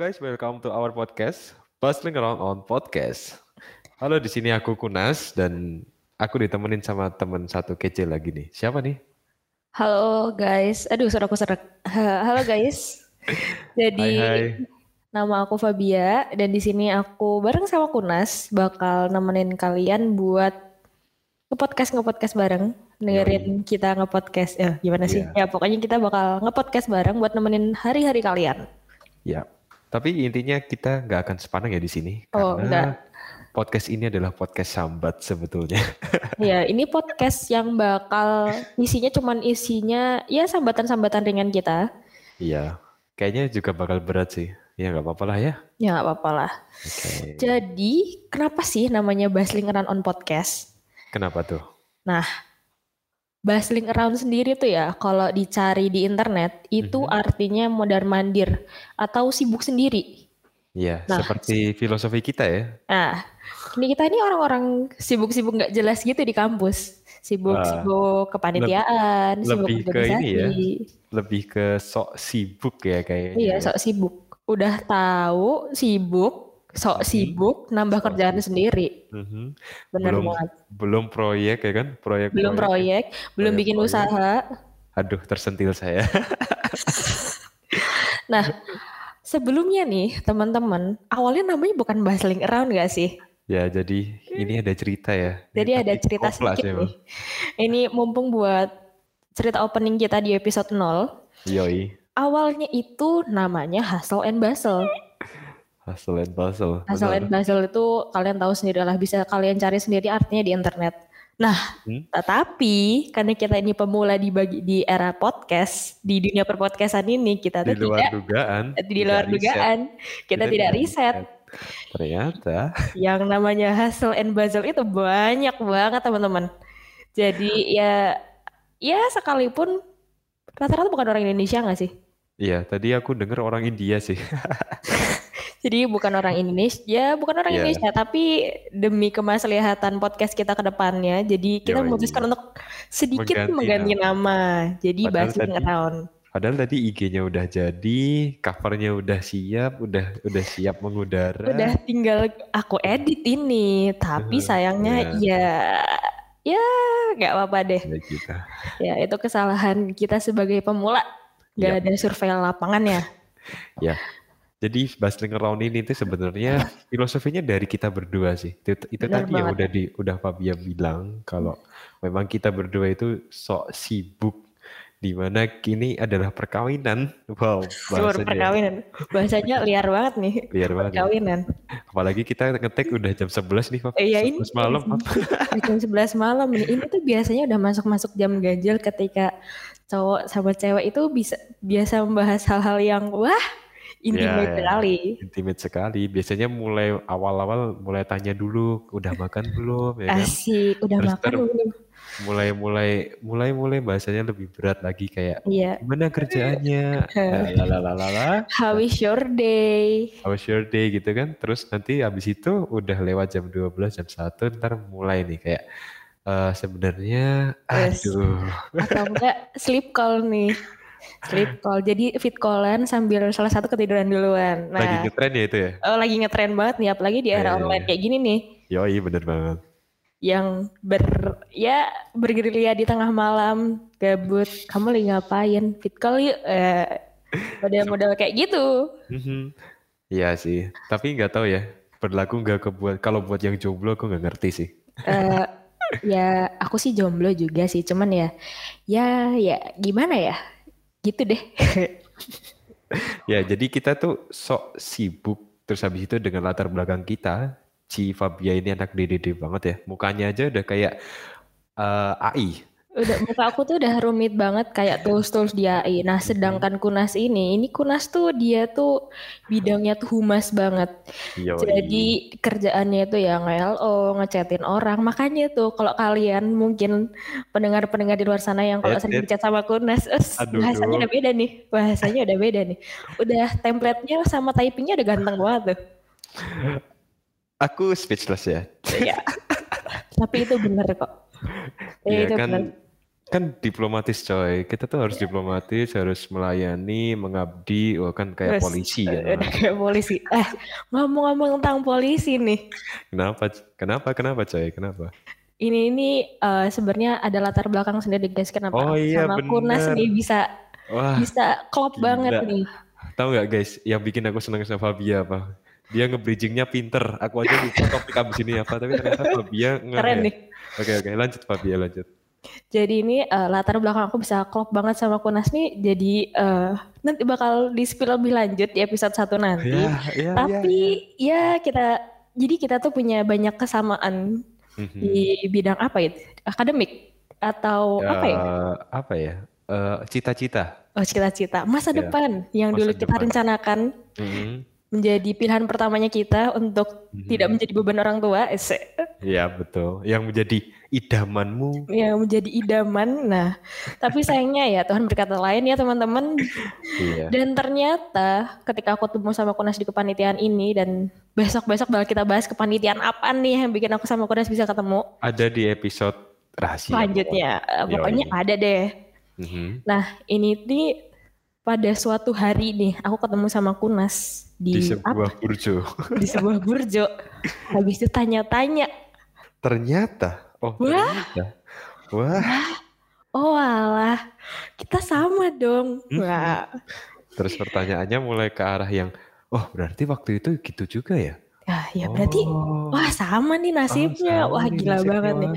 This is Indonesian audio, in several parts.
Guys, welcome to our podcast, Bustling Around on Podcast. Halo, di sini aku Kunas dan aku ditemenin sama teman satu kecil lagi nih. Siapa nih? Halo guys, aduh suara aku serak. Ha- Halo guys. Jadi Hai hai. nama aku Fabia dan di sini aku bareng sama Kunas bakal nemenin kalian buat nge-podcast nge-podcast bareng, dengerin kita nge-podcast. Ya, gimana sih? Iya. Ya pokoknya kita bakal nge-podcast bareng buat nemenin hari-hari kalian. Ya, tapi intinya kita nggak akan sepanang ya di sini Oh, karena podcast ini adalah podcast sambat sebetulnya. Ya, ini podcast yang bakal isinya cuman isinya ya sambatan-sambatan ringan kita. Iya, kayaknya juga bakal berat sih. Ya nggak apa-apa lah ya. Ya nggak apa-apa lah. Oke. Jadi, kenapa sih namanya Bustling Around on Podcast? Kenapa tuh? Nah, bustling around sendiri tuh ya, kalau dicari di internet, itu Mhm. artinya modar mandir atau sibuk sendiri. Iya, Nah, seperti filosofi kita ya. Nah, ini kita ini orang-orang sibuk-sibuk nggak jelas gitu di kampus. Sibuk-sibuk kepanitiaan, sibuk lebih ke ini ya. Lebih ke sok sibuk ya kayaknya. Iya, ya. sok sibuk. Udah tahu sibuk, sok Mhm. sibuk, nambah Sok kerjaan sendiri. Mhm. Bener Belum banget. belum proyek ya kan? Proyek Belum proyek, belum bikin proyek-proyek. usaha. Aduh, tersentil saya. Nah, sebelumnya nih teman-teman, awalnya namanya bukan bustling around gak sih? Ya, jadi ini ada cerita ya. Ini Jadi ada cerita sedikit emang. nih. Ini mumpung buat cerita opening kita di episode 0. Yoi, Awalnya itu namanya Hustle and Bustle. Hustle and bustle. Hustle and. Bustle itu kalian tahu sendiri lah, bisa kalian cari sendiri artinya di internet. Nah, Hmm? tetapi karena kita ini pemula di bagi di era podcast, di dunia perpodcastan ini kita Di tuh luar tidak dugaan. di luar riset. dugaan, kita, tidak riset. Ternyata, yang namanya hustle and bustle itu banyak banget teman-teman. Jadi ya ya sekalipun rata-rata bukan orang Indonesia nggak sih? iya tadi aku dengar orang India sih. Jadi bukan orang Indonesia, bukan orang Iya. Indonesia, tapi demi kemaslahatan podcast kita ke depannya, jadi kita Yoi. memutuskan untuk sedikit Mengganti mengganti nama. Jadi Padahal Bustling tadi- Around. Padahal tadi IG-nya udah jadi, covernya udah siap, udah udah siap mengudara. Udah tinggal aku edit ini, tapi sayangnya iya. ya ya nggak apa-apa deh. Ya kita. Ya, itu kesalahan kita sebagai pemula. Gak Yap. ada survei lapangannya. Jadi bustling around ini tuh sebenarnya filosofinya dari kita berdua sih. Itu, itu Benar tadi yang banget. udah di udah Fabia bilang kalau memang kita berdua itu sok sibuk di mana kini adalah perkawinan. Wow, bahasanya perkawinan. Bahasanya liar banget nih. liar banget. ya. Perkawinan. Apalagi kita ngetek udah jam 11 nih, Fab. Eh, ya ini 11 malam, Fab. jam 11 malam nih. Ini tuh biasanya udah masuk-masuk jam ganjil ketika cowok sama cewek itu bisa biasa membahas hal-hal yang wah intimate Ya, ya. sekali. Intimate sekali. Biasanya mulai awal-awal mulai tanya dulu, udah makan belum, ya kan? Asik, udah Terus makan belum? mulai-mulai mulai-mulai bahasanya lebih berat lagi kayak Iya. gimana kerjaannya lalalala How is your day? how was your day gitu kan terus nanti habis itu udah lewat jam 12 jam 1 ntar mulai nih kayak eh, sebenarnya Yes. aduh Atau enggak sleep call nih. Sleep call. Jadi fit callan sambil salah satu ketiduran duluan. lagi Nah, ngetren ya itu ya Oh, lagi ngetren banget nih, apalagi di era Iya, iya, online iya. kayak gini nih, yoi bener banget yang ber ya bergerilya di tengah malam, gabut, kamu lagi ngapain? Fit call yuk, eh, model-model kayak gitu. Mhm. Iya sih tapi nggak tahu ya berlaku nggak ke buat kalau buat yang jomblo aku nggak ngerti sih Eh, ya aku sih jomblo juga sih, cuman ya, ya, ya gimana ya, gitu deh. Ya, jadi kita tuh sok sibuk terus habis itu dengan latar belakang kita, si Fabia ini anak DDD banget ya. Mukanya aja udah kayak eh, AI. Udah muka aku tuh udah rumit banget kayak tools-tools di AI. Nah, sedangkan Kunas ini, ini Kunas tuh dia tuh bidangnya tuh humas banget. Yoi. Jadi kerjaannya itu ya nge-LO, ngechatin orang. Makanya tuh kalau kalian mungkin pendengar-pendengar di luar sana yang kalau sering Ed. chat sama Kunas, es, Aduh, bahasanya udah beda nih. Bahasanya udah beda nih. Udah template-nya sama typingnya udah ganteng banget tuh. Aku speechless ya. Ya. Tapi itu bener kok. Ya, Iya itu kan kan diplomatis coy. Kita tuh harus diplomatis, harus melayani, mengabdi, oh kan kayak Terus, polisi ya. udah kayak polisi. Eh, ngomong-ngomong tentang polisi nih. Kenapa? Kenapa? Kenapa coy? Kenapa? Ini ini eh, sebenarnya ada latar belakang sendiri guys. Kenapa Oh iya, sama bener. nih bisa Wah, bisa klop gila. banget nih. tahu nggak guys, yang bikin aku senang sama Fabia apa? Dia nge-bridgingnya pinter. Aku aja lupa topik abis ini apa, tapi ternyata Fabia nge Keren ya. nih. Oke oke, lanjut Fabia lanjut. Jadi ini eh, latar belakang aku bisa klop banget sama Kunas nih. Jadi eh, nanti bakal di spill lebih lanjut di episode 1 nanti. Ya, ya, Tapi ya kita jadi kita tuh punya banyak kesamaan Mhm. di bidang apa itu? Akademik atau Ya, apa ya? apa ya? Eh, cita-cita. Oh, cita-cita masa Ya, depan yang masa dulu kita depan. rencanakan Mhm. Menjadi pilihan pertamanya kita untuk Mhm. tidak menjadi beban orang tua. Ese. Ya betul. Yang menjadi idamanmu. yang menjadi idaman. Nah, tapi sayangnya ya Tuhan berkata lain ya teman-teman. Iya. Dan ternyata ketika aku ketemu sama Kunas di kepanitiaan ini dan besok-besok bakal kita bahas kepanitiaan apa nih yang bikin aku sama Kunas bisa ketemu Ada di episode rahasia. selanjutnya. Yoi. Pokoknya ada deh. Mhm. Nah, ini nih pada suatu hari nih aku ketemu sama Kunas Di di, sebuah burjo. apa? di sebuah burjo. Habis itu tanya-tanya, Ternyata. Oh Wah. ternyata. Wah. "Oh, alah, kita sama dong." Hmm. Wah, Terus pertanyaannya mulai ke arah yang, oh berarti waktu itu gitu juga ya? ya, ya berarti Oh. wah sama nih nasibnya. Oh, Wah, sama nih gila nasibnya. banget nih.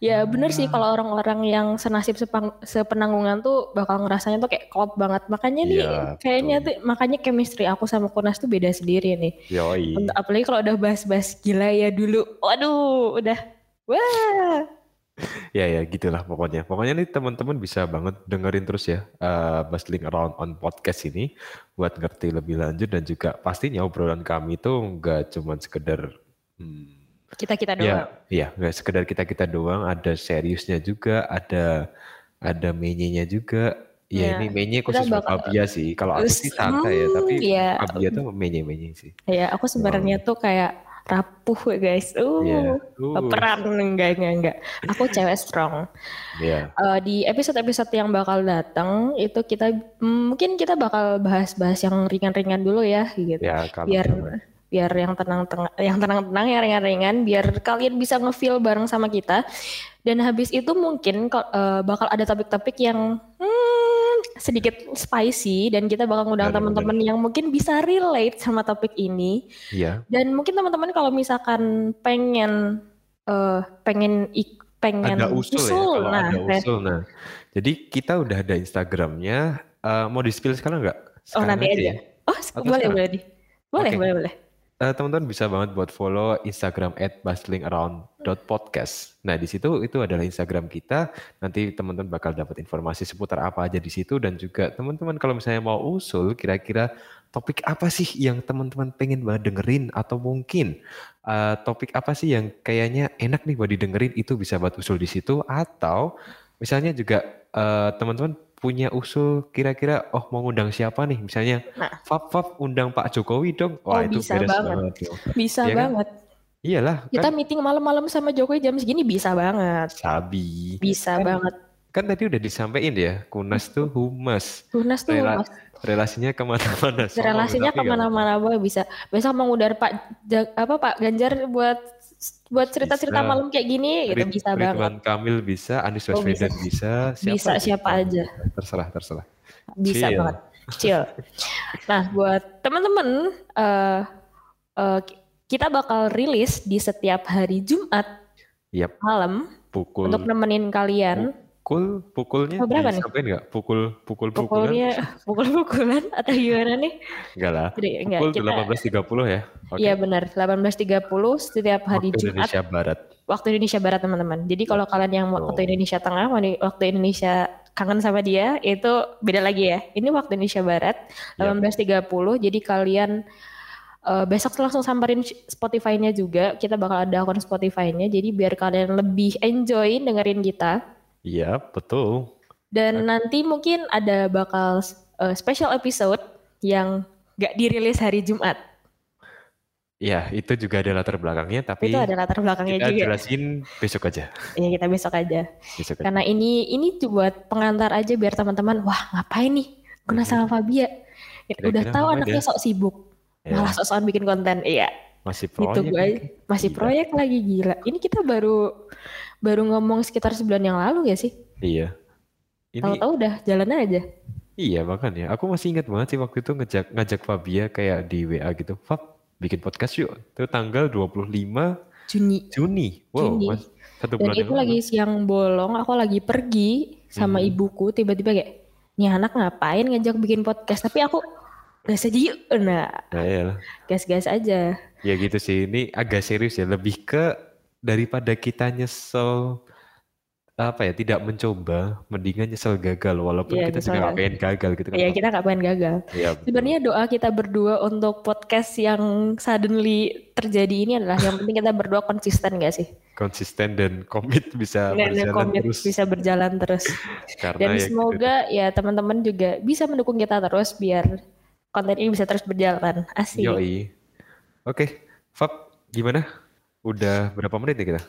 Ya bener sih kalau orang-orang yang senasib sepang- sepenanggungan tuh bakal ngerasanya tuh kayak klop banget. Makanya nih Iya, kayaknya tuh makanya chemistry aku sama Kunas tuh beda sendiri nih. Yoi. Untuk- Apalagi kalau udah bahas-bahas gila ya dulu. Waduh, udah wah. Ya ya gitulah pokoknya. Pokoknya nih teman-teman bisa banget dengerin terus ya eh Bustling Around on podcast ini buat ngerti lebih lanjut dan juga pastinya obrolan kami itu nggak cuman sekedar hmm, Kita-kita doang. ya iya nggak sekedar kita kita doang. Ada seriusnya juga, ada ada menye-nya juga. Ya, Ya, ini menye kita khusus buat Fabia sih. Kalau aku sih santai ya, hmm, tapi iya. Fabia tuh menye-menye sih. Ya, aku sebenarnya tuh kayak rapuh ya guys. Uh, Iya. Uh, peran enggak enggak enggak. Aku cewek strong. Iya. Eh, di episode-episode yang bakal datang itu kita mm, mungkin kita bakal bahas-bahas yang ringan-ringan dulu ya gitu. Ya, kalau biar biar yang tenang-tenang yang tenang-tenang yang ringan-ringan biar kalian bisa nge-feel bareng sama kita. Dan habis itu mungkin eh, bakal ada topik-topik yang hmm, sedikit spicy dan kita bakal ngundang teman-teman yang mungkin bisa relate sama topik ini. Iya. Dan mungkin teman-teman kalau misalkan pengen eh pengen ik- pengen ada usul, ya kalau nah, ada usul nah jadi kita udah ada instagramnya Eh, mau di spill sekarang nggak oh nanti aja. ya? Oh Atau boleh sekarang? boleh di, boleh Oke. boleh boleh. Eh, teman-teman bisa banget buat follow Instagram bustlingaround.podcast. Nah, di situ itu adalah Instagram kita. Nanti teman-teman bakal dapat informasi seputar apa aja di situ dan juga teman-teman kalau misalnya mau usul kira-kira topik apa sih yang teman-teman pengen banget dengerin atau mungkin eh, topik apa sih yang kayaknya enak nih buat didengerin itu bisa buat usul di situ atau misalnya juga eh, teman-teman punya usul kira-kira oh mau ngundang siapa nih misalnya Nah. Fab Fab undang Pak Jokowi dong wah Oh, itu bisa beres banget. banget. Bisa kan? banget. Iyalah, Kita kan meeting malam-malam sama Jokowi jam segini bisa banget. sabi. Bisa Kan- banget. Kan tadi udah disampaikan ya, Kunas tuh humas. Tunas tuh Rela- Mas. relasinya ke mana-mana. Relasinya ke mana-mana boy bisa. Besok mau ngudar Pak apa Pak Ganjar buat buat cerita-cerita Bisa. malam kayak gini gitu Rid- bisa banget. Ridwan Kamil bisa, Anies Oh, Baswedan bisa, Bisa siapa aja. Terserah, terserah. Bisa Chill. banget. Chill. Nah, buat teman-teman eh eh, kita bakal rilis di setiap hari Jumat Yap, malam pukul untuk nemenin kalian. Pukul pukulnya Oh, berapa nih? disampaikan nggak? Pukul pukul pukulan? Pukulnya pukul-pukulan atau gimana nih? Enggak lah. Jadi, enggak, Pukul kita- 18.30 ya. Iya benar, 18.30 setiap hari Waktu Jumat Indonesia Barat. waktu Indonesia Barat teman-teman. Jadi kalau kalian yang waktu Indonesia Tengah, waktu- Indonesia kangen sama dia itu beda lagi ya. Ini waktu Indonesia Barat Yap. 18.30. Jadi kalian eh, besok langsung samperin Spotify-nya juga. Kita bakal ada akun Spotify-nya. Jadi biar kalian lebih enjoy dengerin kita. Iya, betul. Dan nanti mungkin ada bakal eh, special episode yang gak dirilis hari Jumat. Ya, itu juga ada latar belakangnya, tapi Itu ada latar belakangnya kita juga. jelasin besok aja. Ya kita besok aja. Besok aja. Karena ini ini buat pengantar aja biar teman-teman, wah ngapain nih Guna sama Fabia. Kira-kira Udah tahu anaknya ya? sok sibuk, Ya, malah sok-sokan bikin konten. Iya, masih gitu proyek. gue. lagi. Masih Gila. proyek lagi gila. Ini kita baru baru ngomong sekitar sebulan yang lalu ya sih. Iya. Ini Tahu-tahu udah jalan aja. iya makanya aku masih ingat banget sih waktu itu ngajak ngajak Fabia kayak di WA gitu. Fab, bikin podcast yuk. Itu tanggal 25 Juni. Juni. Wow, Juni. Mas, satu Dan bulan itu yang lalu. lagi siang bolong, aku lagi pergi sama Hmm. ibuku, tiba-tiba kayak, nih anak ngapain ngajak bikin podcast? Tapi aku, gas aja yuk. Nah, Nah, gas-gas aja. Ya gitu sih. Ini agak serius ya. Lebih ke daripada kita nyesel apa ya tidak mencoba, mendingan nyesel gagal walaupun Iya, kita juga nggak gagal. pengen gagal gitu kan. Ya kita nggak pengen gagal. Betul. Sebenarnya doa kita berdua untuk podcast yang suddenly terjadi ini adalah yang penting kita berdua konsisten gak sih? konsisten dan komit bisa Dan berjalan komit terus bisa berjalan terus. karena Dan ya gitu. semoga ya teman-teman juga bisa mendukung kita terus biar konten ini bisa terus berjalan. Asik. Yoi. Oke, Fab, gimana? Udah berapa menit nih kita?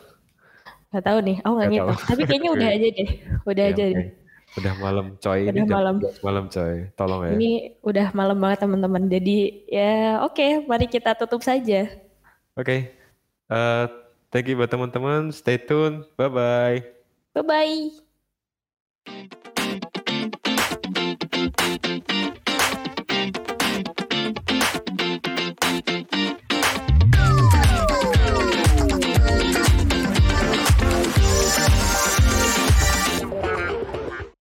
Gak tahu nih, aku oh, gak ngitung. Tapi kayaknya udah aja deh, udah ya, aja deh. Udah malam coy, udah ini malam. malam coy, tolong ya. Ini udah malam banget teman-teman, jadi ya oke, okay, mari kita tutup saja. Oke, okay. uh, thank you buat teman-teman, stay tune, bye-bye. Bye-bye.